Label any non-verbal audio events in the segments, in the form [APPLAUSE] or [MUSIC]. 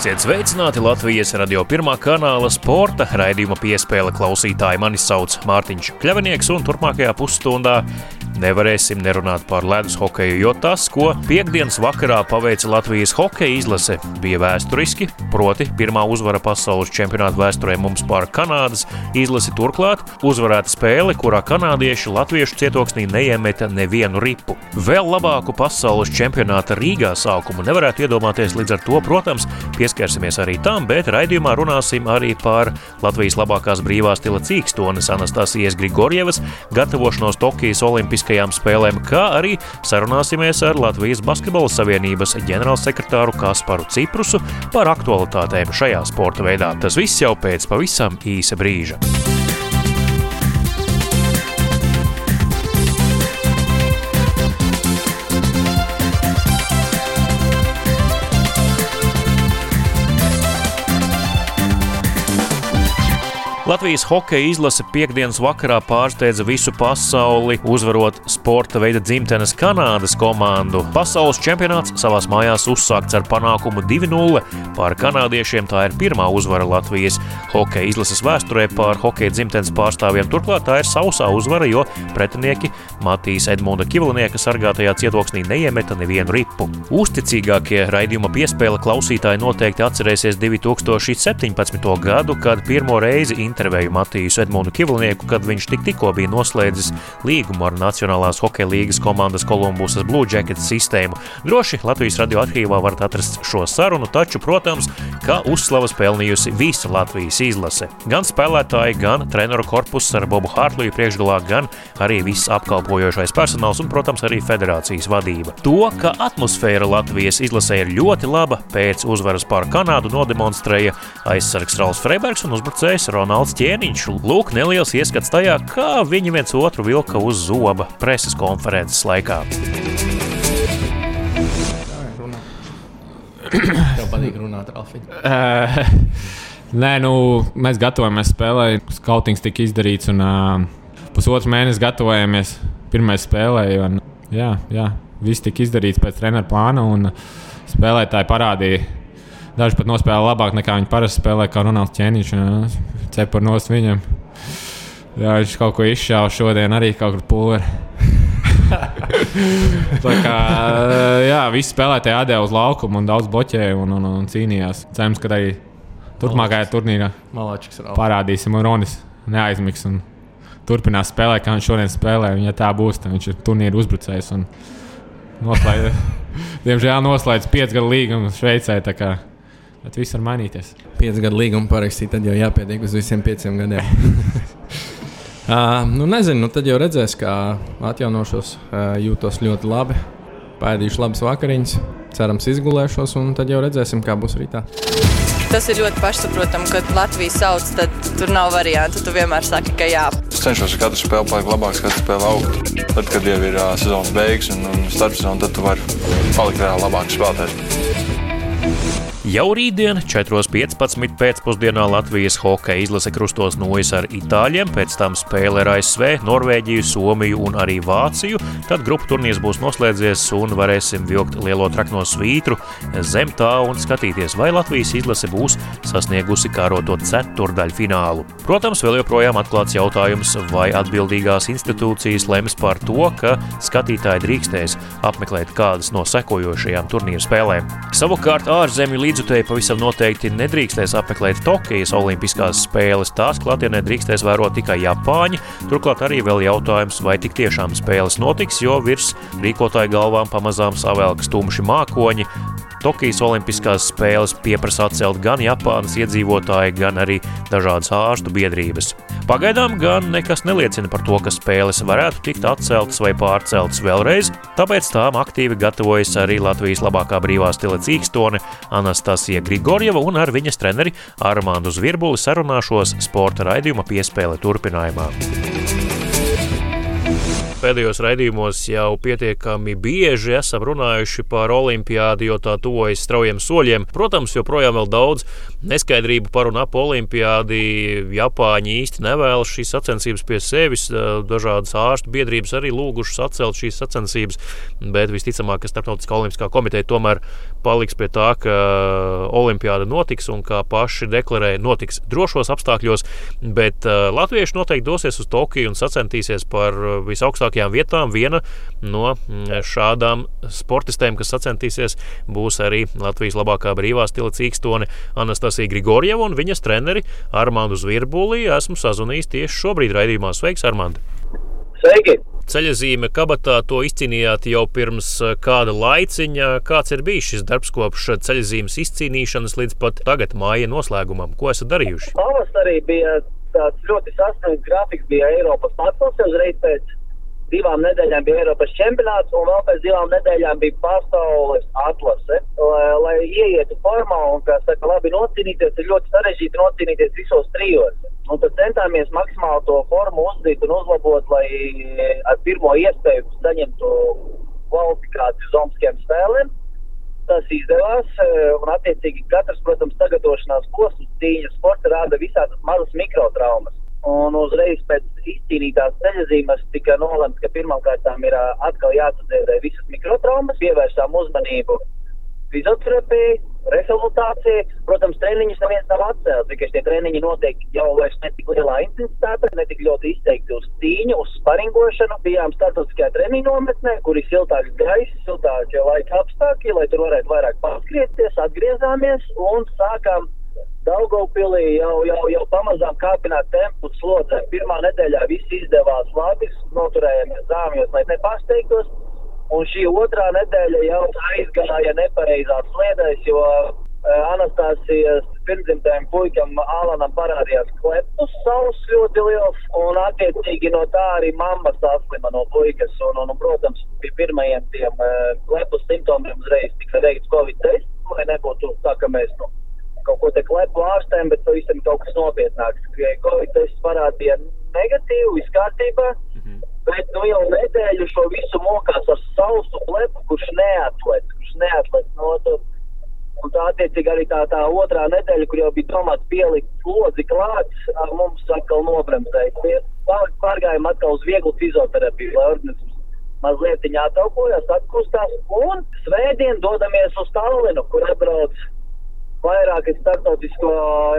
Esiet sveicināti Latvijas radio pirmā kanāla sporta raidījuma piespēle klausītāji. Mani sauc Mārtiņš Kļavinieks, un turpmākajā pusstundā nevarēsim nerunāt par ledus hokeju, jo tas, ko piekdienas vakarā paveica Latvijas hokeja izlase, bija vēsturiski. Proti, pirmā uzvara pasaules čempionāta vēsturē mums pār Kanādas izlasi turklāt uzvarēta spēle, kurā kanādieši latviešu cietoksnī neiemeta nevienu ripu. Vēl labāku pasaules čempionāta Rīgā sākumu nevarētu iedomāties līdz ar to, protams, pieskarsimies arī tam, bet raidījumā runāsim arī par Latvijas labākās brīvā stila cīkstones Anastasijas Grigorjevas gatavošanos Tokijas Olimpiskajā Olimpiskajām spēlēm, kā arī sarunāsimies ar Latvijas Basketbola Savienības ģenerālsekretāru Kasparu Ciprusu par aktualitātēm šajā sporta veidā. Tas viss jau pēc pavisam īsa brīža. Latvijas hokeja izlase piekdienas vakarā pārsteidza visu pasauli, uzvarot sporta veida dzimtenes Kanādas komandu. Pasaules čempionāts savās mājās uzsākts ar panākumu 2-0. Pār kanādiešiem tā ir pirmā uzvara Latvijas hokeja izlases vēsturē pār hokeja dzimtenes pārstāvjiem. Turklāt tā ir sausā uzvara, jo pretinieki Matīs Edmunda Kivlinieka sargātajā cietoksnī neiemeta nevienu ripu. Uzticīgākie raidījuma piespēle klausītāji noteikti atcerēsies 2017. gadu, kad pirmo reizi intervēju Matīsu Edmundu Kivlinieku, kad viņš tik tikko bija noslēdzis līgumu ar Nacionālās hokeja līgas komandas Kolumbusas Blue Jackets sistēmu. Droši Latvijas radio arhīvā varat atrast šo sarunu, taču, protams, kā uzslavas pelnījusi visa Latvijas izlase. Gan spēlētāji, gan treneru korpus ar Bobu Hārtliju priekšgalā, gan arī viss apkalpojošais personāls un, protams, arī federācijas vadība. To, ka atmosfēra Latvijas izlasē ir ļoti laba, pēc uzvaras pār Kanādu nodemonstrēja aizsargs Rauls Freibergs un uzbrucējs Ronalds Valsts ķēniņš. Lūk, neliels ieskats tajā, kā viņi viens otru vilka uz zoba preses konferences laikā. Tev patīk runāt, Ralfi? Uh, nē, nu, mēs gatavojamies spēlē. Skautings tika izdarīts, un uh, pusotru mēnesi gatavojamies pirmajai spēlē. Un, jā, jā, viss tika izdarīts pēc treniņa plāna, un spēlētāji parādīja Daži pat nospēlēja labāk nekā viņi parasti spēlē, kā Ronalds Čēniņš. Cepur nos viņam. Jā, viņš kaut ko izšāva šodien arī kaut kur pūlē. [LAUGHS] tā kā jā, visi spēlētāji atdeva uz laukumu un daudz bloķēja un, un, un cīnījās. Cerams, ka arī turpmākajā turnīrā parādīsim, un Ronis neaizmigs un turpinās spēlēt, kā viņš šodien spēlē. Ja tā būs, tad viņš ir turnīra uzbrucējs. Noslēdz, [LAUGHS] diemžēl noslēdz piecus gadu līgumu Šveicē. Bet viss var mainīties. Piecu gadu līgumu parakstīt, tad jau jāpietiek uz visiem pieciem gadiem. uh, [LAUGHS] nu, nezinu, nu, tad jau redzēs, kā atjaunošos. Uh, jūtos ļoti labi. Pēdīšu labas vakariņas, cerams, izgulēšos, un tad jau redzēsim, kā būs rītā. Tas ir ļoti pašsaprotami, kad Latvijas sauc, tad tur nav variantu. Tu vienmēr saki, ka jā. Es cenšos ar katru spēli palikt labāks, katru spēli augt. Tad, kad jau ir uh, sezonas beigas un, un starpsezona, tad tu vari palikt vēl labāks spēlētājs. Jau rītdien, 4.15. pēcpusdienā Latvijas hokeja izlase krustos nojas ar Itāļiem, pēc tam spēle ar ASV, Norvēģiju, Somiju un arī Vāciju. Tad grupu turnīrs būs noslēdzies un varēsim vilkt lielo trakno svītru zem tā un skatīties, vai Latvijas izlase būs sasniegusi kāroto ceturdaļu finālu. Protams, vēl joprojām atklāts jautājums, vai atbildīgās institūcijas lems par to, ka skatītāji drīkstēs apmeklēt kādas no sekojošajām turnīru spēlēm. Savukārt ārzemju līdzutēji pavisam noteikti nedrīkstēs apmeklēt Tokijas Olimpiskās spēles. Tās klātienē drīkstēs vērot tikai Japāņi. Turklāt arī vēl jautājums, vai tik tiešām spēles notiks, jo virs rīkotāju galvām pamazām savelkas tumši mākoņi. Tokijas Olimpiskās spēles pieprasa atcelt gan Japānas iedzīvotāji, gan arī dažādas ārstu biedrības. Pagaidām gan nekas neliecina par to, ka spēles varētu tikt atceltas vai pārceltas vēlreiz, tāpēc tām aktīvi gatavojas arī Latvijas labākā brīvā stila cīkstone Anastasija Grigorjeva un ar viņas treneri Armāndu Zvirbuli sarunāšos sporta raidījuma piespēle turpinājumā. Pēdējos raidījumos jau pietiekami bieži esam runājuši par olimpiādu, jo tā tuvojas straujiem soļiem. Protams, joprojām vēl daudz neskaidrību par un ap olimpiādi. Japāņi īsti nevēlas šīs sacensības pie sevis. Dažādas ārstu biedrības arī lūgušas atcelt šīs sacensības, bet visticamāk, ka Startautiskā olimpiskā komiteja tomēr paliks pie tā, ka olimpiāda notiks un kā paši deklarēja, notiks drošos apstākļos. Bet latvieši noteikti dosies uz Tokiju un sacensties par visaugstākajām vietām. Viena no mm, šādām sportistēm, kas sacensties, būs arī Latvijas labākā brīvā stila cīkstone Anastasija Grigorjeva un viņas treneri Armānu Zvirbulī. Esmu sazvanījis tieši šobrīd raidījumā. Sveiks, Armand! Sveiki! Ceļazīme kabatā to izcīnījāt jau pirms eh, kāda laiciņa. Kāds ir bijis šis darbs kopš ceļazīmes izcīnīšanas līdz pat tagad māja noslēgumam? Ko esat darījuši? Pavasarī bija tāds ļoti saspringts grafiks, bija Eiropas pasaules uzreiz pēc divām nedēļām bija Eiropas čempionāts, un vēl pēc divām nedēļām bija pasaules atlase. Lai, lai ieietu formā un, kā saka, labi nocīnīties, ir ļoti sarežģīti nocīnīties visos trijos. Un tad centāmies maksimāli to formu uzdīt un uzlabot, lai ar pirmo iespēju saņemtu kvalifikāciju uz Olimpiskajām spēlēm. Tas izdevās, un attiecīgi katrs, protams, sagatavošanās posms cīņas sporta rāda visādas mazas mikrotraumas. Un uzreiz pēc izcīnītās ceļzīmes tika nolemts, ka pirmkārt ir atkal jāsadzirdē visas mikrotraumas, pievērsām uzmanību fizioterapijai, rehabilitācijai. Protams, treniņus neviens nav atcēlis, tikai šie treniņi notiek jau vairs ne tik lielā intensitātē, ne tik ļoti izteikti uz cīņu, uz sparingošanu. Bijām starptautiskajā treniņu nometnē, kur ir siltāks gaiss, siltākie laika apstākļi, lai tur varētu vairāk paskriezties, atgriezāmies un sākām Daugopilī jau, jau, jau pamazām kāpināt tempu slodzē. Pirmā nedēļā viss izdevās labi, noturējāmies zāmjos, lai nepārsteigtos. Un šī otrā nedēļa jau aizgāja nepareizās sliedēs, jo uh, Anastasijas pirmdzimtajam puikam Alanam parādījās klepus savus ļoti liels, un attiecīgi no tā arī mamma saslima no puikas. Un, un, un protams, pie pirmajiem tiem uh, klepus simptomiem uzreiz tika veikts Covid tests, lai nebūtu tā, ka mēs nu, kaut ko te klepu ārstēm, bet pavisam kaut kas nopietnāks. Covid tests parādīja negatīvu, viss kārtībā, mm -hmm. bet nu jau nedēļu šo visu mokās ar sausu klepu, kurš neatlet, kurš neatlet no to. Un tā attiecīgi arī tā, tā otrā nedēļa, kur jau bija domāts pielikt slodzi klāts, mums atkal nobremzēja. Pār, pārgājām atkal uz vieglu fizioterapiju, lai organisms mazliet ataupojas, atkustās. Un svētdien dodamies uz Tallinu, kur atbrauc vairākas starptautisko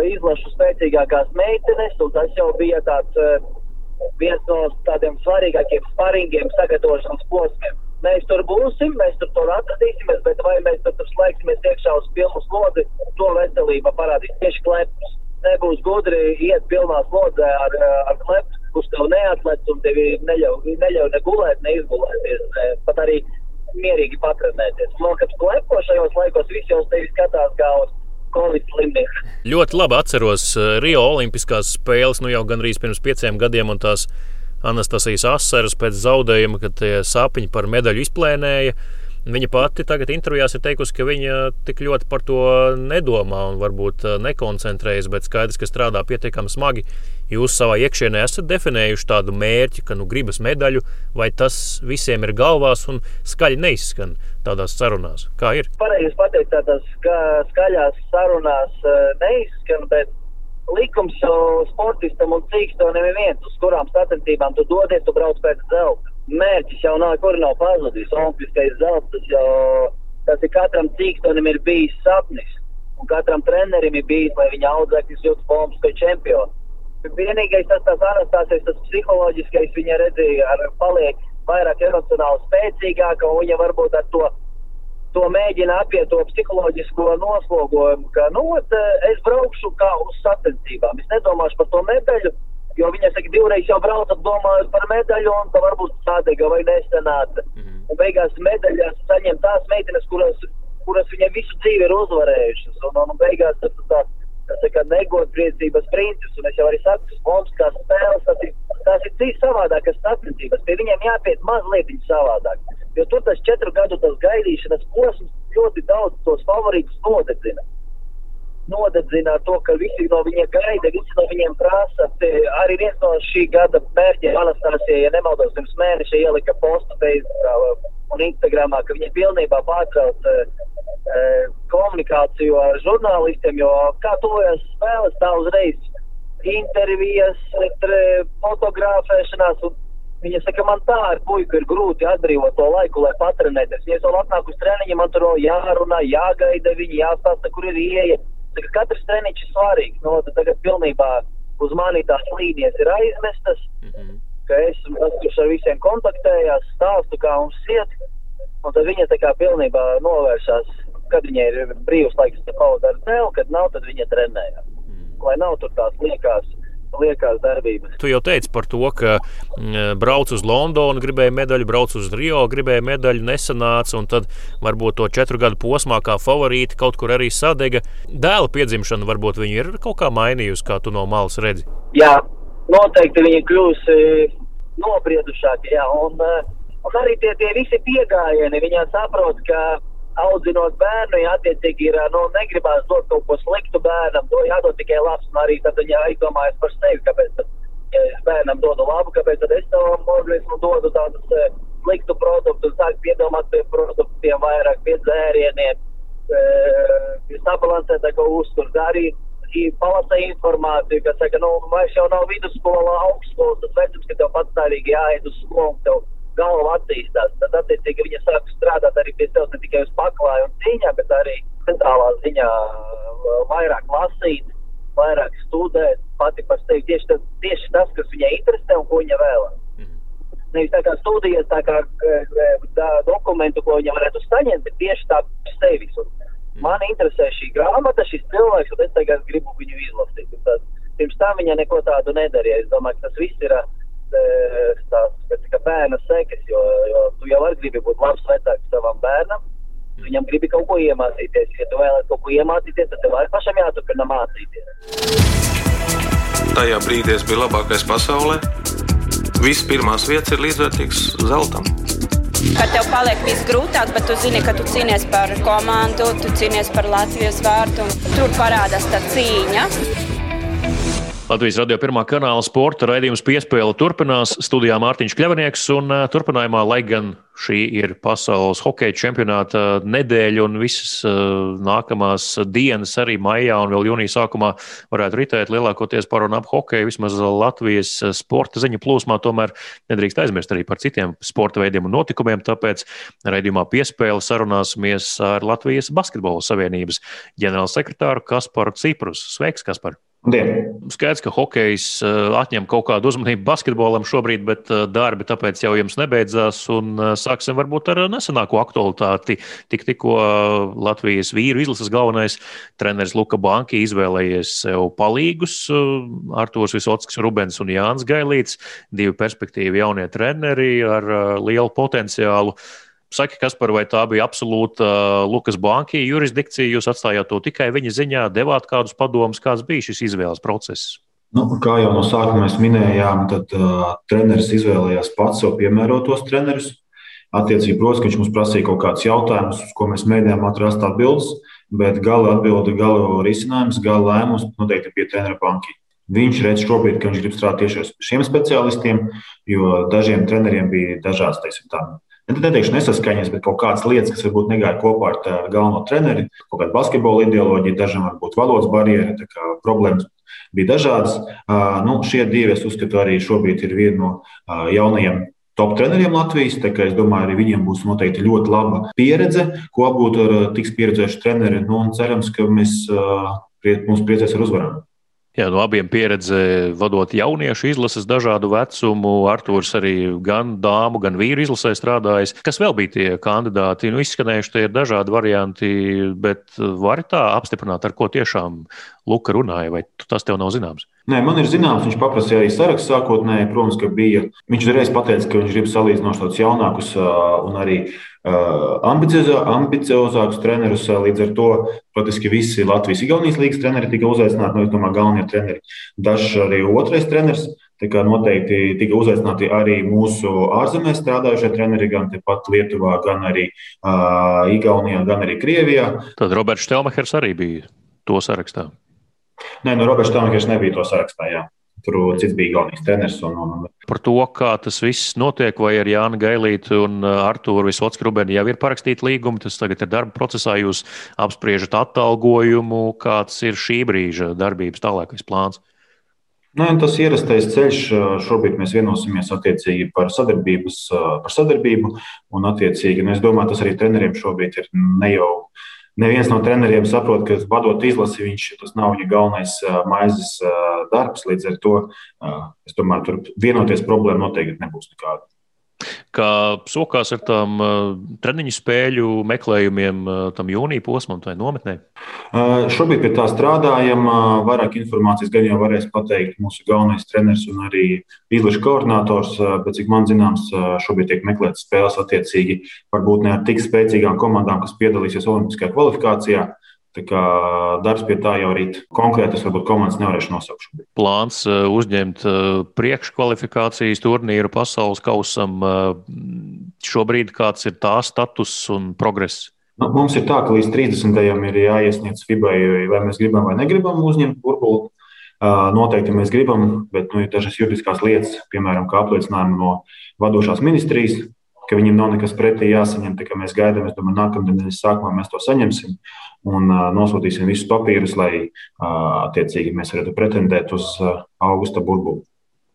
izlašu spēcīgākās meitenes, un tas jau bija tāds uh, viens no tādiem svarīgākiem sparingiem sagatavošanas posmiem. Mēs tur būsim, mēs tur, tur atradīsimies, bet vai mēs tur, tur slēgsimies iekšā uz pilnu slodzi, to veselība parādīs tieši klepus. Nebūs gudri iet pilnā slodzē ar, ar klepus, kurš tev neatlec un tevi neļauj, neļauj ne gulēt, ne izgulēties, pat arī mierīgi patrenēties. Kad klepo šajos laikos, visi jau tevi skatās kā uz Covid slimnieks. Ļoti labi atceros eh, Rio Olimpiskās spēles, nu jau gandrīz pirms pieciem gadiem, un tās Anastasijas asaras pēc zaudējuma, kad tie sapņi par medaļu izplēnēja. Viņa pati tagad intervijās ir teikusi, ka viņa tik ļoti par to nedomā un varbūt eh, nekoncentrējas, bet skaidrs, ka strādā pietiekami smagi. Jūs savā iekšienē esat definējuši tādu mērķi, ka nu gribas medaļu, vai tas visiem ir galvās un skaļi neizskan tādās sarunās. Kā ir? Pareizi pateikt, tādās ska, skaļās sarunās eh, neizskan, bet likums sportistam un cīkstonim ir viens, uz kurām sacensībām tu dodies, tu brauc pēc zelta mērķis jau nav, kur nav pazudis. Olimpiskais zelts, tas jau tas ir katram cīkstonim ir bijis sapnis. Un katram trenerim ir bijis, lai viņa audzēknis jūtas pa olimpisko čempionu. Vienīgais tas tās anastāsies, tas psiholoģiskais viņa redzēja, ar paliek vairāk emocionāli spēcīgāka, un viņa varbūt ar to, to mēģina apiet to psiholoģisko noslogojumu, ka, nu, es braukšu kā uz sacensībām, es nedomāšu par to medaļu, Jo viņa saka, divreiz jau braucat domājot par medaļu, un tā varbūt sādega vai nesenāta. Mm -hmm. Un beigās medaļās saņem tās meitenes, kuras, kuras viņa visu dzīvi ir uzvarējušas. Un, un, beigās tas tā, tas kā negodpriecības princips, un es jau arī saku, mums kā spēles, tas ir, tas ir cīs savādākas sacensības. Pie viņiem jāpiet mazliet savādāk. Jo tur tas četru gadu tas gaidīšanas posms ļoti daudz tos favorītus nodedzina. Nodedzina to, ka visi no viņiem gaida, visi no viņiem prasa. Te arī viens no šī gada mērķiem, Anastasija, ja nemaldos, pirms mēneša ielika postu Facebookā un Instagramā, ka viņi pilnībā pārtrauc uh, komunikāciju ar žurnālistiem, jo kā tuvojas spēles, tā uzreiz intervijas, fotografēšanās. Viņa saka, man tā ar puiku ir grūti atbrīvot to laiku, lai patrenēties. Ja es vēl atnāku uz treniņu, man tur jārunā, jāgaida viņi, jāstāsta, kur ir ieeja. Saka, katrs treniņš ir svarīgs. No, nu, tagad pilnībā uz mani tās līnijas ir aizmestas, mm -hmm. ka es esmu ar visiem kontaktējās, stāstu, kā mums iet. Un tad viņa tā kā pilnībā novēršās, kad viņai ir brīvs laiks pavadīt ar dēlu, kad nav, tad viņa trenējās. Mm. Lai nav tur tās liekās liekās darbības. Tu jau teici par to, ka mm, brauc uz Londonu, gribēja medaļu, brauc uz Rio, gribēja medaļu, nesanāca, un tad varbūt to četru gadu posmā kā favorīti kaut kur arī sadega. Dēla piedzimšana varbūt viņa ir kaut kā mainījusi, kā tu no malas redzi. Jā, noteikti viņa kļūsi nobriedušāka, jā, un, un arī tie, tie visi piegājieni, viņa saprot, ka audzinot bērnu, ja attiecīgi ir, nu, negribās dot kaut ko sliktu bērnam, to jādod tikai labs, un arī tad viņa aizdomājas par sevi, kāpēc tad, ja es bērnam dodu labu, kāpēc tad es savam organismu dodu tādus e, sliktu produktus, sāk piedomāt pie produktiem vairāk, pie dzērieniem, e, pie sabalansētāko uzturs, arī palasa informāciju, kas saka, nu, vairs jau nav vidusskola, augstskolas, tas vecums, ka tev patstāvīgi jāiet uz skolu, tev galva attīstās. Tad, attiecīgi, viņa sāk strādāt arī pie sevis ne tikai uz paklāju un cīņā, bet arī centrālā ziņā vairāk lasīt, vairāk studēt, pati par sevi. Tieši tas, tieši tas kas viņai interesē un ko viņa vēlas. Mm. Nevis tā kā studijas, tā kā tā dokumentu, ko viņa varētu saņemt, bet tieši tā par sevis. Un mm. man interesē šī grāmata, šis cilvēks, un es tagad gribu viņu izlasīt. Un tas, pirms tam viņa neko tādu nedarīja. Es domāju, ka tas viss ir. Uh, tās kā bērna sekas, jo, jo tu jau arī gribi būt labs vecāks savam bērnam. Viņam gribi kaut ko iemācīties. Ja tu vēlaties kaut ko iemācīties, tad tev arī pašam jāturpina mācīties. Tajā brīdī es biju labākais pasaulē. Viss pirmās vietas ir līdzvērtīgs zeltam. Kad tev paliek viss grūtāk, bet tu zini, ka tu cīnies par komandu, tu cīnies par Latvijas vārtu, un tur parādās tā cīņa. Latvijas radio pirmā kanāla sporta raidījums piespēle turpinās. Studijā Mārtiņš Kļavnieks un turpinājumā, lai gan šī ir pasaules hokeja čempionāta nedēļa un visas nākamās dienas arī maijā un vēl jūnija sākumā varētu ritēt lielākoties par un ap hokeju, vismaz Latvijas sporta ziņu plūsmā, tomēr nedrīkst aizmirst arī par citiem sporta veidiem un notikumiem, tāpēc raidījumā piespēle sarunāsimies ar Latvijas basketbola savienības ģenerālsekretāru Kasparu Ciprus. Sveiks, Kaspar! Dien. Skaidrs, ka hokejs uh, atņem kaut kādu uzmanību basketbolam šobrīd, bet uh, darbi tāpēc jau jums nebeidzās. Uh, sāksim varbūt ar nesenāko aktualitāti. Tik, tikko Latvijas vīru izlases galvenais treneris Luka Banki izvēlējies sev palīgus. Artūrs Visotskis, Rubens un Jānis Gailīts, divi perspektīvi jaunie treneri ar lielu potenciālu. Saki, kas par vai tā bija absolūta uh, Lukas Banki jurisdikcija? Jūs atstājāt to tikai viņa ziņā, devāt kādus padomus, kāds bija šis izvēles process? Nu, kā jau no sākuma mēs minējām, tad uh, treneris izvēlējās pats sev piemērotos trenerus. Attiecīgi, protams, viņš mums prasīja kaut kādus jautājumus, uz ko mēs mēģinājām atrast atbildes, bet gala atbilde, gala risinājums, gala lēmums noteikti bija treneru banki. Viņš redz šobrīd, ka viņš grib strādāt tieši ar šiem specialistiem, jo dažiem treneriem bija dažādas, teiksim, tādas neteikšu nesaskaņas, bet kaut kādas lietas, kas varbūt negāja kopā ar galveno treneri, kaut kāda basketbola ideoloģija, dažām varbūt valodas barjeri, problēmas bija dažādas. Nu, šie divi, es uzskatu, arī šobrīd ir viena no jaunajiem top treneriem Latvijas. Es domāju, arī viņiem būs noteikti ļoti laba pieredze, ko apgūt ar tik pieredzējušu treneri. Nu, cerams, ka mēs, mums priecēs ar uzvarām. Jā, no abiem pieredze vadot jauniešu izlases dažādu vecumu. Arthurs arī gan dāmu, gan vīru izlasē strādājis. Kas vēl bija tie kandidāti? Nu, izskanējuši tie ir dažādi varianti, bet vari tā apstiprināt, ar ko tiešām Luka runāja, vai tas tev nav zināms? Nē, man ir zināms, viņš paprasīja arī sarakstu sākotnēji. Protams, ka bija. Viņš uzreiz pateica, ka viņš grib salīdzinoši tādus jaunākus un arī ambiciozākus trenerus. Līdz ar to praktiski visi Latvijas Igaunijas līnijas treneri tika uzaicināti, no nu, domāju, galvenie treneri. Dažs arī otrais treneris. Tā kā noteikti tika uzaicināti arī mūsu ārzemēs strādājušie treneri, gan tepat Lietuvā, gan arī uh, Igaunijā, gan arī Krievijā. Tad Roberts Štelmachers arī bija to sarakstā? Nē, no nu, Roberts Tomakers nebija to sarakstā. Jā. Tur cits bija galvenais treneris. Un, un... Par to, kā tas viss notiek, vai ar Jānu Gailītu un uh, Artūru Visotskrubienu jau ir parakstīti līgumi, tas tagad ir darba procesā, jūs apspriežat atalgojumu, kāds ir šī brīža darbības tālākais plāns. Nu, tas ierastais ceļš šobrīd mēs vienosimies attiecīgi par, par sadarbību. Un, attiecīgi, nu, es domāju, tas arī treneriem šobrīd ir ne jau. Neviens no treneriem saprot, ka vadot izlasi, viņš tas nav viņa galvenais maizes darbs. Līdz ar to es domāju, tur vienoties problēma noteikti nebūs nekāda kā sokās ar tām uh, treniņu spēļu meklējumiem, uh, tam jūnija posmam vai nometnē? Uh, šobrīd pie tā strādājam. Uh, vairāk informācijas gan jau varēs pateikt mūsu galvenais treneris un arī izlaša koordinators. Uh, bet cik man zināms, uh, šobrīd tiek meklētas spēles attiecīgi varbūt ne ar tik spēcīgām komandām, kas piedalīsies Olimpiskajā kvalifikācijā. Tā kā darbs pie tā jau rīt. Konkrētas, varbūt komandas nevarēšu nosaukt. Plāns uh, uzņemt uh, priekškvalifikācijas turnīru pasaules kausam. Uh, šobrīd kāds ir tā status un progress? Nu, mums ir tā, ka līdz 30. ir jāiesniedz FIBA, vai mēs gribam vai negribam uzņemt burbuli. Noteikti mēs gribam, bet nu, ir dažas juridiskās lietas, piemēram, kā apliecinājumi no vadošās ministrijas, ka viņiem nav nekas pretī jāsaņem. Tā kā mēs gaidām, es domāju, nākamā nedēļas sākumā mēs to saņemsim un uh, nosūtīsim visus papīrus, lai uh, attiecīgi mēs varētu pretendēt uz uh, augusta burbuli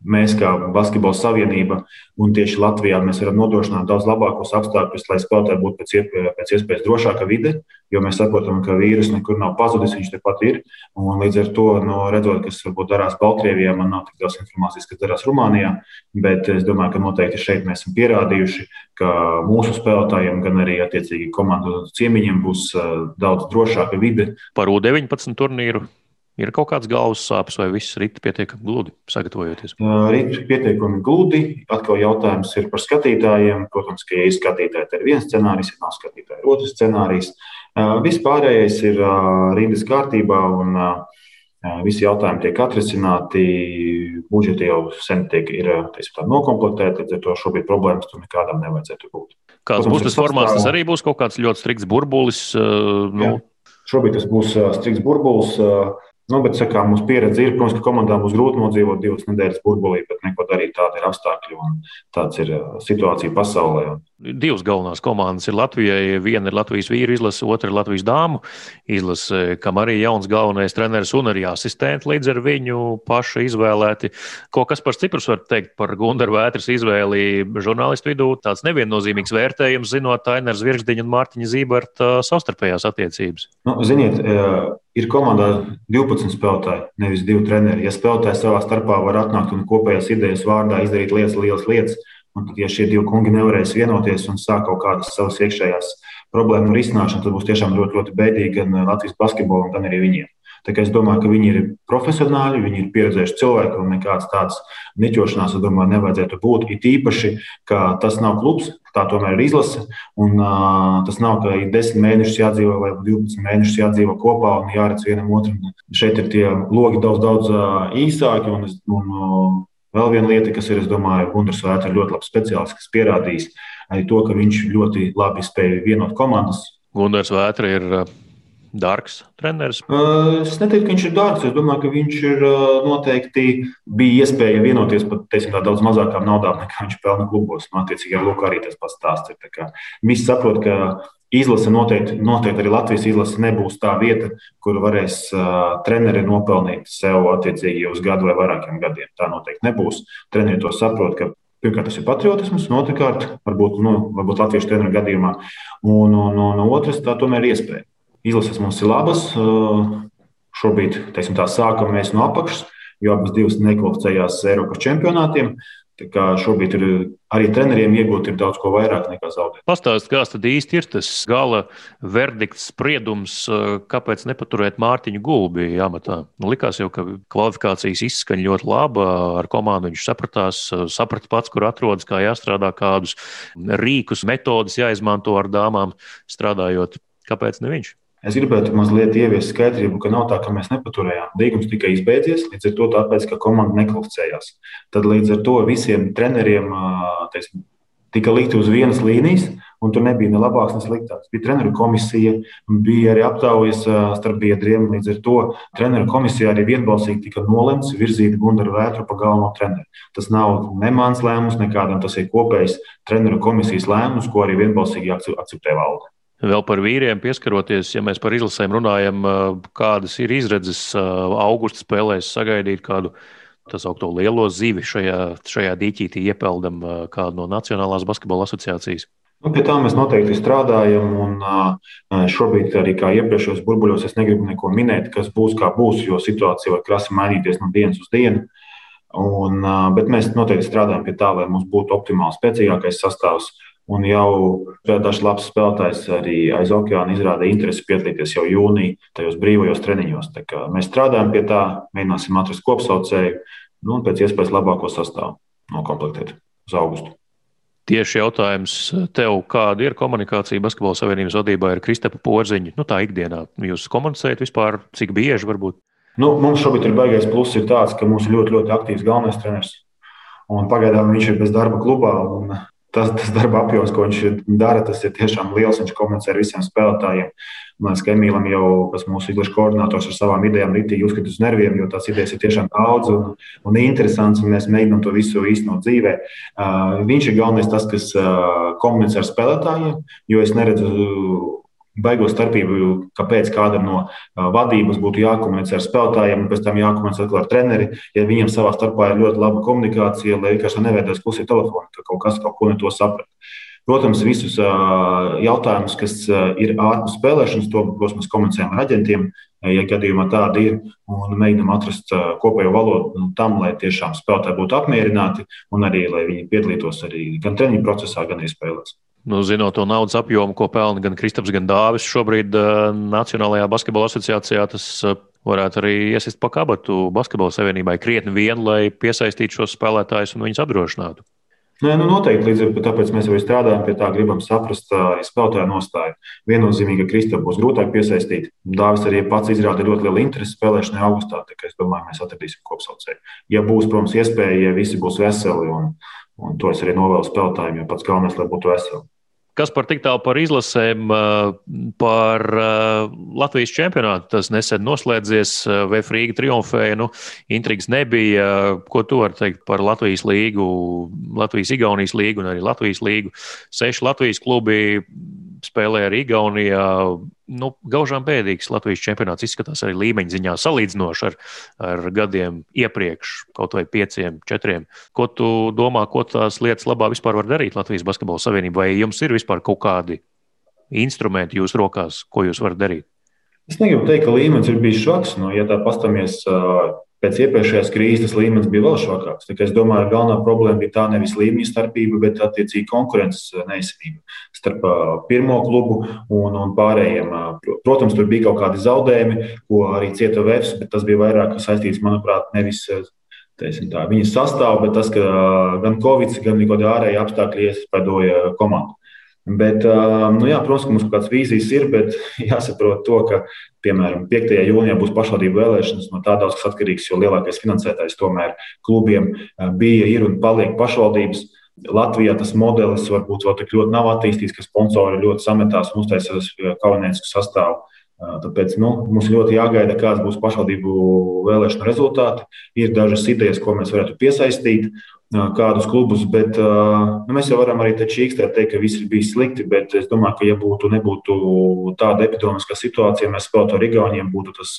mēs, kā Basketbola savienība, un tieši Latvijā mēs varam nodrošināt daudz labākos apstākļus, lai spēlētāji būtu pēc, iespējas, pēc iespējas drošāka vide, jo mēs saprotam, ka vīrus nekur nav pazudis, viņš tepat ir. Un līdz ar to, no, redzot, kas varbūt darās Baltkrievijā, man nav tik daudz informācijas, kas darās Rumānijā, bet es domāju, ka noteikti šeit mēs esam pierādījuši, ka mūsu spēlētājiem, gan arī attiecīgi komandu ciemiņiem būs daudz drošāka vide. Par U19 turnīru Ir kaut kāds galvas sāpes, vai viss rīt pietiekami gludi sagatavojoties? Rīt pietiekami gludi. Atkal jautājums ir par skatītājiem. Protams, ka, ja ir skatītāji, tad ir viens scenārijs, ja nav skatītāji, ir otrs scenārijs. Vispārējais ir rindas kārtībā un visi jautājumi tiek atrisināti. Budžeti jau sen tiek ir, teiksim, nokomplektēti, līdz ar to šobrīd problēmas tur nekādam nevajadzētu būt. Kāds Protams, būs tas formāts? Tas arī būs kaut kāds ļoti strikts burbulis. Nu... Jā. Šobrīd tas būs strikts burbulis. Nu, bet, kā mums pieredze ir, protams, ka komandām būs grūti nodzīvot divas nedēļas burbulī, bet neko darīt. Tāda ir apstākļi un tāds ir situācija pasaulē. Divas galvenās komandas ir Latvijai. Viena ir Latvijas vīru izlase, otra ir Latvijas dāmu izlase, kam arī jauns galvenais treneris un arī asistenti līdz ar viņu pašu izvēlēti. Ko kas par Ciprus var teikt par Gundaru vētras izvēli žurnālistu vidū? Tāds neviennozīmīgs vērtējums, zinot Tainers Virkšdiņa un Mārtiņa Zīberta savstarpējās attiecības. Nu, ziniet, ir komandā 12 spēlētāji, nevis 2 treneri. Ja spēlētāji savā starpā var atnākt un kopējās idejas vārdā izdarīt lietas, lielas lietas, un tad, ja šie divi kungi nevarēs vienoties un sāk kaut kādas savas iekšējās problēmu risināšanu, tad būs tiešām ļoti, ļoti bēdīgi gan Latvijas basketbolam, gan arī viņiem. Es domāju, ka viņi ir profesionāļi, viņi ir pieredzējuši cilvēki un nekādas tādas niķošanās, es domāju, nevajadzētu būt. It īpaši, ka tas nav klubs, tā tomēr ir izlase. Un, uh, tas nav, ka ir 10 mēnešus jādzīvo vai 12 mēnešus jādzīvo kopā un jāredz vienam otram. Šeit ir tie logi daudz, daudz uh, īsāki. Un, un, uh, vēl viena lieta, kas ir, es domāju, Gunārs Vētra ir ļoti labs speciālists, kas pierādījis arī to, ka viņš ļoti labi spēja vienot komandas. Gunārs Vētra ir dārgs treneris? Es neteiktu, ka viņš ir dārgs. Es domāju, ka viņš ir noteikti bija iespēja vienoties par teiksim, daudz mazākām naudām, nekā viņš pelna klubos. Nu, attiecīgi, Luku arī tas pats stāsts. Visi saprot, ka izlase noteikti, noteikti arī Latvijas izlase nebūs tā vieta, kur varēs uh, treneri nopelnīt sev attiecīgi uz gadu vai vairākiem gadiem. Tā noteikti nebūs. Treneri to saprot, ka Pirmkārt, tas ir patriotisms, un otrkārt, varbūt, nu, varbūt latviešu treneru gadījumā, un, un, un otrs, tā tomēr ir iespēja. Izlases mums ir labas. Šobrīd teiksim, tā, sākam mēs no apakšas, jo abas divas nekvalificējās Eiropas čempionātiem. Šobrīd ir arī treneriem iegūt daudz ko vairāk nekā zaudēt. Pastāstiet, kāds tad īsti ir tas gala verdikts, spriedums, kāpēc nepaturēt Mārtiņu Gulbi amatā? Nu, likās jau, ka kvalifikācijas izskaņa ļoti laba, ar komandu viņš sapratās, saprata pats, kur atrodas, kā jāstrādā, kādus rīkus, metodus jāizmanto ar dāmām strādājot. Kāpēc ne viņš? Es gribētu mazliet ieviest skaidrību, ka nav tā, ka mēs nepaturējām. Līgums tikai izbeidzies, līdz ar to tāpēc, ka komanda nekvalificējās. Tad līdz ar to visiem treneriem teiksim, tika likt uz vienas līnijas, un tur nebija ne labāks, ne sliktāks. Bija treneru komisija, bija arī aptaujas starp biedriem. Līdz ar to treneru komisijā arī vienbalsīgi tika nolemts virzīt Gunteru Vētru pa galveno treneru. Tas nav ne mans lēmums, nekādam tas ir kopējs treneru komisijas lēmums, ko arī vienbalsīgi akceptē valde. Vēl par vīriem pieskaroties, ja mēs par izlasēm runājam, kādas ir izredzes augusta spēlēs sagaidīt kādu tā saucamo lielo zivi šajā, šajā dīķītī iepeldam kādu no Nacionālās basketbola asociācijas? Nu, pie tā mēs noteikti strādājam. Un šobrīd, arī kā iepriekšējos burbuļos, es negribu neko minēt, kas būs, kā būs, jo situācija var krasi mainīties no dienas uz dienu. Un, bet mēs noteikti strādājam pie tā, lai mums būtu optimāls, spēcīgākais sastāvs. Un jau dažs labs spēlētājs arī aiz okeāna izrādīja interesi piedalīties jau jūnijā, tajos brīvajos treniņos. Mēs strādājam pie tā, mēģināsim atrast kopsaucēju nu, un pēc iespējas labāko sastāvu nokomplektēt uz augustu. Tieši jautājums tev, kāda ir komunikācija Basketbola Savienības vadībā ar Kristapa Porziņu? Nu, tā ikdienā jūs komunicējat vispār, cik bieži varbūt? Nu, mums šobrīd ir baigais pluss, ir tāds, ka mums ir ļoti, ļoti aktīvs galvenais treneris. Un pagaidām viņš ir bez darba klubā. Tas, tas darba apjoms, ko viņš dara, tas ir tiešām liels. Viņš komunicē ar visiem spēlētājiem. Man liekas, ka Emīlam jau, kas mūsu izlaša koordinators ar savām idejām, rītīgi uzskata uz nerviem, jo tās idejas ir tiešām daudz un, un interesants, un mēs mēģinām to visu īstenot dzīvē. Uh, viņš ir galvenais tas, kas uh, komunicē ar spēlētājiem, jo es neredzu baigo starpību, kāpēc kādam no vadības būtu jākomunicē ar spēlētājiem, un pēc tam jākomunicē atkal ar treneri. Ja viņiem savā starpā ir ļoti laba komunikācija, lai vienkārši neveidojas klusie telefoni, ka kaut kas kaut ko ne to saprat. Protams, visus jautājumus, kas ir ārpus spēlēšanas, to mēs komunicējam ar aģentiem, ja gadījumā tāda ir, un mēģinām atrast kopējo valodu tam, lai tiešām spēlētāji būtu apmierināti un arī lai viņi piedalītos arī gan treniņu procesā, gan arī spēlēs nu, zinot to naudas apjomu, ko pelna gan Kristaps, gan Dāvis šobrīd uh, Nacionālajā basketbola asociācijā, tas uh, varētu arī iesist pa kabatu basketbola savienībai krietni vien, lai piesaistītu šos spēlētājus un viņus apdrošinātu. Nē, nu noteikti. Līdz ar to tāpēc mēs arī strādājam pie tā, gribam saprast arī spēlētāju nostāju. Viennozīmīgi, ka Kristap būs grūtāk piesaistīt. Dāvis arī pats izrāda ļoti lielu interesi spēlēšanai augustā. Es domāju, mēs atradīsim kopsaucēju. Ja būs, protams, iespēja, ja visi būs veseli, un, un to es arī novēlu spēlētājiem, jo pats galvenais, lai būtu veseli. Kas par tik tālu par izlasēm, par Latvijas čempionātu? Tas nesen noslēdzies, VF Rīga triumfēja, nu, intrigas nebija. Ko tu vari teikt par Latvijas līgu, Latvijas-Igaunijas līgu un arī Latvijas līgu? Seši Latvijas klubi spēlēja arī Igaunijā. Nu, gaužām bēdīgs Latvijas čempionāts izskatās arī līmeņa ziņā, salīdzinoši ar, ar gadiem iepriekš, kaut vai pieciem, četriem. Ko tu domā, ko tās lietas labā vispār var darīt Latvijas Basketbola Savienība? Vai jums ir vispār kaut kādi instrumenti jūsu rokās, ko jūs varat darīt? Es negribu teikt, ka līmenis ir bijis švaks. Nu, ja tā pastāmies pēc iepriekšējās krīzes līmenis bija vēl švakāks. Es domāju, ka galvenā problēma bija tā nevis līmeņa starpība, bet attiecīgi konkurences neizsnība starp pirmo klubu un, un pārējiem. Protams, tur bija kaut kādi zaudējumi, ko arī cieta Vēfs, bet tas bija vairāk saistīts, manuprāt, nevis teiksim, tā, viņa sastāvā, bet tas, ka gan Covid, gan arī ārēji apstākļi iespaidoja komandu. Bet, nu jā, protams, ka mums kaut kādas vīzijas ir, bet [LAUGHS] jāsaprot to, ka, piemēram, 5. jūnijā būs pašvaldību vēlēšanas. No tā daudz kas atkarīgs, jo lielākais finansētājs tomēr klubiem bija, ir un paliek pašvaldības. Latvijā tas modelis varbūt vēl tik ļoti nav attīstīts, ka sponsori ļoti sametās un uztaisīs kauniecisku sastāvu. Tāpēc nu, mums ļoti jāgaida, kāds būs pašvaldību vēlēšanu rezultāti. Ir dažas idejas, ko mēs varētu piesaistīt kādus klubus, bet nu, mēs jau varam arī čīkstēt, teikt, ka viss ir bijis slikti. Bet es domāju, ka, ja būtu, nebūtu tāda epidemiskā situācija, mēs spēlētu ar Igauniem, būtu tas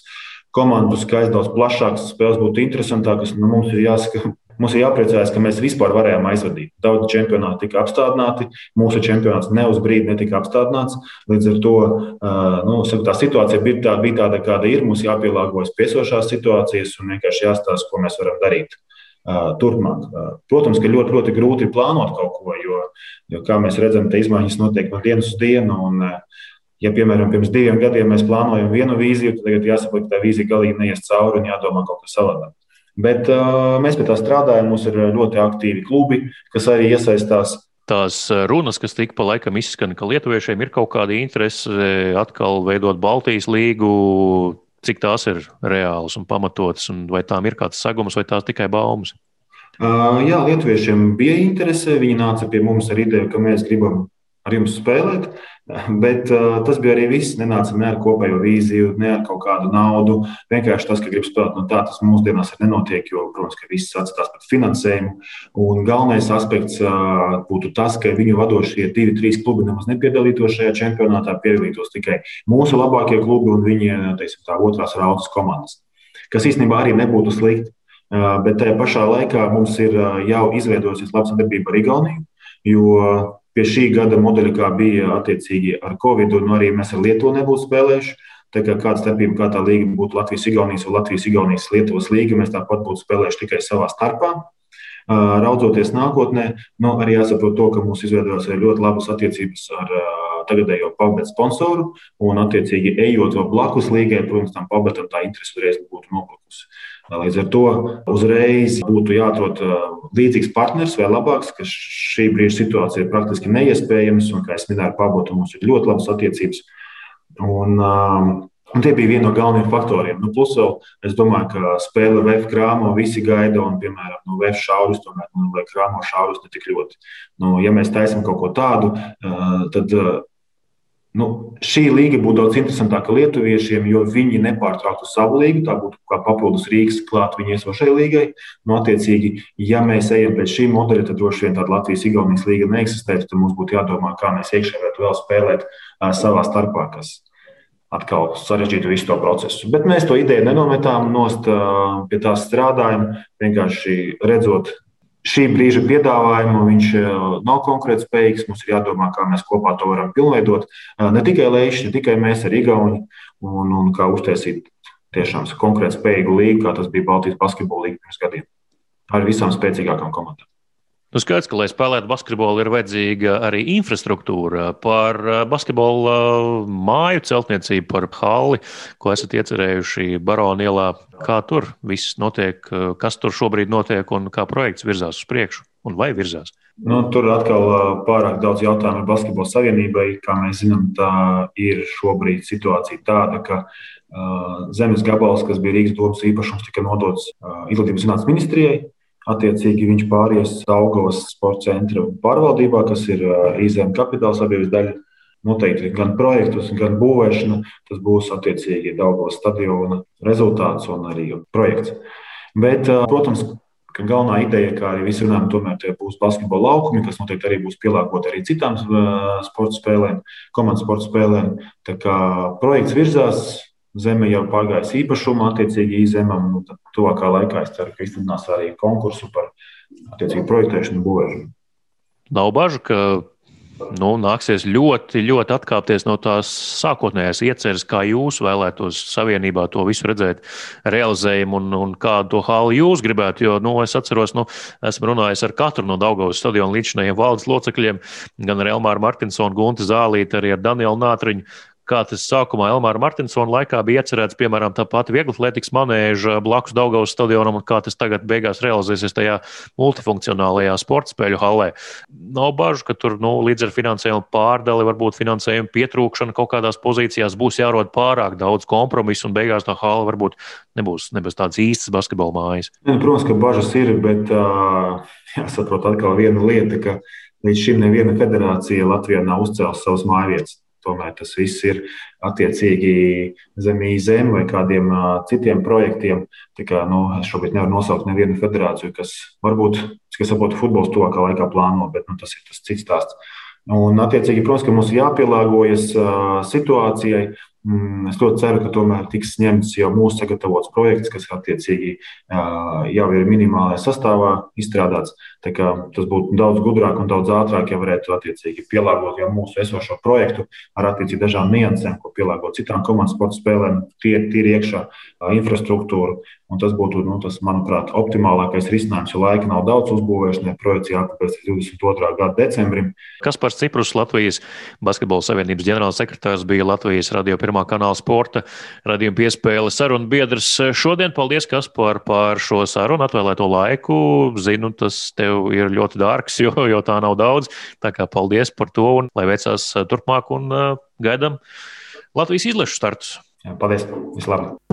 komandu skaits daudz plašāks, spēles būtu interesantākas. Nu, mums ir jāsaka, [LAUGHS] Mums ir jāpriecājas, ka mēs vispār varējām aizvadīt. Daudz čempionāti tika apstādināti, mūsu čempionāts ne uz brīdi netika apstādināts. Līdz ar to nu, tā situācija bija tāda, bija tāda, kāda ir. Mums jāpielāgojas piesošās situācijas un vienkārši jāstāsta, ko mēs varam darīt turpmāk. Protams, ka ļoti, ļoti grūti plānot kaut ko, jo, jo kā mēs redzam, te izmaiņas notiek no dienas uz dienu. Un, ja, piemēram, pirms diviem gadiem mēs plānojam vienu vīziju, tad tagad jāsaprot, ka tā vīzija galīgi neies cauri un jādomā kaut kas savādāk. Bet uh, mēs pie tā strādājam, mums ir ļoti aktīvi klubi, kas arī iesaistās tās runas, kas tik pa laikam izskan, ka lietuviešiem ir kaut kāda interese atkal veidot Baltijas līgu, cik tās ir reālas un pamatotas, un vai tām ir kāds sagums, vai tās tikai baumas? Jā, lietuviešiem bija interese. Viņi nāca pie mums ar ideju, ka mēs gribam ar jums spēlēt. [LAUGHS] Bet uh, tas bija arī viss. Nenāca ne ar kopējo vīziju, ne ar kaut kādu naudu. Vienkārši tas, ka grib spēlēt, no tā tas mūsdienās arī nenotiek, jo, protams, ka viss atstās pēc finansējumu. Un galvenais aspekts uh, būtu tas, ka viņu vadošie divi, trīs klubi nemaz nepiedalītos šajā čempionātā, piedalītos tikai mūsu labākie klubi un viņi, teiksim, tā otrās raudas komandas. Kas īstenībā arī nebūtu slikti. Uh, bet tajā pašā laikā mums ir uh, jau izveidojusies laba sadarbība ar Igauniju, jo pie šī gada modeļa, kā bija attiecīgi ar Covid, un arī mēs ar Lietuvu nebūtu spēlējuši. Tā kā kāda starpība, kā tā līga būtu Latvijas-Igaunijas vai Latvijas-Igaunijas-Lietuvas līga, mēs tāpat būtu spēlējuši tikai savā starpā. Raudzoties nākotnē, nu, arī jāsaprot to, ka mums izveidojās ļoti labas attiecības ar tagadējo pabeigu sponsoru, un, attiecīgi, ejot vēl blakus līgai, protams, tam pabeigtam tā interese reiz būtu noplukusi. Līdz ar to uzreiz būtu jāatrod līdzīgs partners vai labāks, kas šī brīža situācija ir praktiski neiespējams. Un, kā jau minēju, Pabotu mums ir ļoti labas attiecības. Un, un tie bija vieni no galvenajiem faktoriem. Nu, plus, vēl, es domāju, ka spēle VF krāmo visi gaida, un, piemēram, no VF šaurus, tomēr, nu, vai krāmo šaurus ne tik ļoti. Nu, ja mēs taisām kaut ko tādu, tad Nu, šī līga būtu daudz interesantāka lietuviešiem, jo viņi nepārtrauktu savu līgu. Tā būtu kā papildus rīks klāt viņa esošai līgai. Nu, attiecīgi, ja mēs ejam pēc šī modeļa, tad droši vien tāda Latvijas-Igaunijas līga neeksistētu. Tad mums būtu jādomā, kā mēs iekšā varētu vēl spēlēt uh, savā starpā, kas atkal sarežģītu visu to procesu. Bet mēs to ideju nenometām nost, uh, pie tās strādājam, vienkārši redzot šī brīža piedāvājumu viņš eh, nav konkurētspējīgs. Mums ir jādomā, kā mēs kopā to varam pilnveidot. Eh, ne tikai Leišs, ne tikai mēs ar Igauni, un, un kā uztaisīt tiešām konkurētspējīgu līgu, kā tas bija Baltijas basketbola līga pirms gadiem. Ar visām spēcīgākām komandām. Nu, skaidrs, ka, lai spēlētu basketbolu, ir vajadzīga arī infrastruktūra. Par eh, basketbola māju celtniecību, par halli, ko esat iecerējuši Barona ielā. Kā tur viss notiek, eh, kas tur šobrīd notiek un kā projekts virzās uz priekšu un vai virzās? Nu, tur atkal eh, pārāk daudz jautājumu Basketbola savienībai. Kā mēs zinām, tā ir šobrīd situācija tāda, ka uh, zemes gabals, kas bija Rīgas domas īpašums, tika nodots uh, Izglītības zinātnes ministrijai. Attiecīgi viņš pāries Daugavas sporta centra pārvaldībā, kas ir IZM kapitāla sabiedrības daļa. Noteikti gan projektus, gan būvēšana. Tas būs attiecīgi Daugavas stadiona rezultāts un arī projekts. Bet, protams, ka galvenā ideja, kā arī visi runājam, tomēr tie būs basketbola laukumi, kas noteikti arī būs pielāgoti arī citām sporta spēlēm, komandas sporta spēlēm. Tā kā projekts virzās, zeme jau pagājis īpašumu, attiecīgi īzemam. Nu, tad tuvākā laikā es ceru, ka izsludinās arī konkursu par attiecīgu projektēšanu būvēšanu. Nav bažu, ka nu, nāksies ļoti, ļoti atkāpties no tās sākotnējās ieceres, kā jūs vēlētos savienībā to visu redzēt, realizējumu un, un kādu to hāli jūs gribētu. Jo nu, es atceros, nu, esmu runājis ar katru no Daugavas stadiona līdzinājiem valdes locekļiem, gan ar Elmāru Martinsonu, Guntu Zālīti, arī ar Danielu Nātriņu kā tas sākumā Elmāra Martinsona laikā bija iecerēts, piemēram, tā pati vieglatlētikas manēža blakus Daugavas stadionam, un kā tas tagad beigās realizēsies tajā multifunkcionālajā sporta spēļu hallē. Nav bažu, ka tur nu, līdz ar finansējumu pārdali, varbūt finansējumu pietrūkšana kaut kādās pozīcijās būs jārod pārāk daudz kompromisu, un beigās tā hala varbūt nebūs, nebūs tādas īstas basketbola mājas. Nu, protams, ka bažas ir, bet uh, jāsaprot atkal viena lieta, ka līdz šim neviena federācija Latvijā nav uzcēlusi savas mājvietas. Tomēr tas viss ir attiecīgi zem īzēm vai kādiem citiem projektiem. Tā kā, nu, es šobrīd nevaru nosaukt nevienu federāciju, kas varbūt, kas saprotu, futbols tuvākā laikā plāno, bet nu, tas ir tas cits stāsts. Un, attiecīgi, protams, ka mums ir jāpielāgojas situācijai. Mm, es ļoti ceru, ka tomēr tiks ņemts jau mūsu sagatavots projekts, kas attiecīgi jau ir minimālajā sastāvā izstrādāts. Tas būtu daudz gudrāk un daudz ātrāk, ja varētu attiecīgi pielāgot jau mūsu esošo projektu ar attiecīgi dažādām niansēm, ko pielāgot citām komandas sporta spēlēm, tīri iekšā infrastruktūru. Un tas būtu, nu, tas, manuprāt, optimālākais risinājums, jo laika nav daudz uzbūvēšanai. Projekts jāpabeidz līdz 22. gada decembrim. Kaspars Ciprus, Latvijas Basketbola Savienības ģenerālsekretārs, bija Latvijas radio pirmā kanāla sporta radījuma piespēle sarunu biedrs. Šodien paldies, Kaspar, par šo sarunu atvēlēto laiku. Zinu, tas tev ir ļoti dārgs, jo, jo tā nav daudz. Tā kā paldies par to un lai veicās turpmāk un uh, gaidām Latvijas izlešu startus. Jā, paldies! Vislabāk!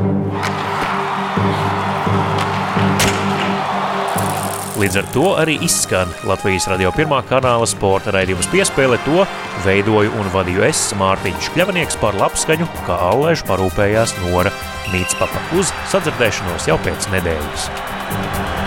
Līdz ar to arī izskan Latvijas radio pirmā kanāla sporta raidījums piespēle. To veidoju un vadīju es, Mārtiņš Kļavnieks, par labskaņu, kā Allēž parūpējās Nora Mītspapa uz sadzirdēšanos jau pēc nedēļas.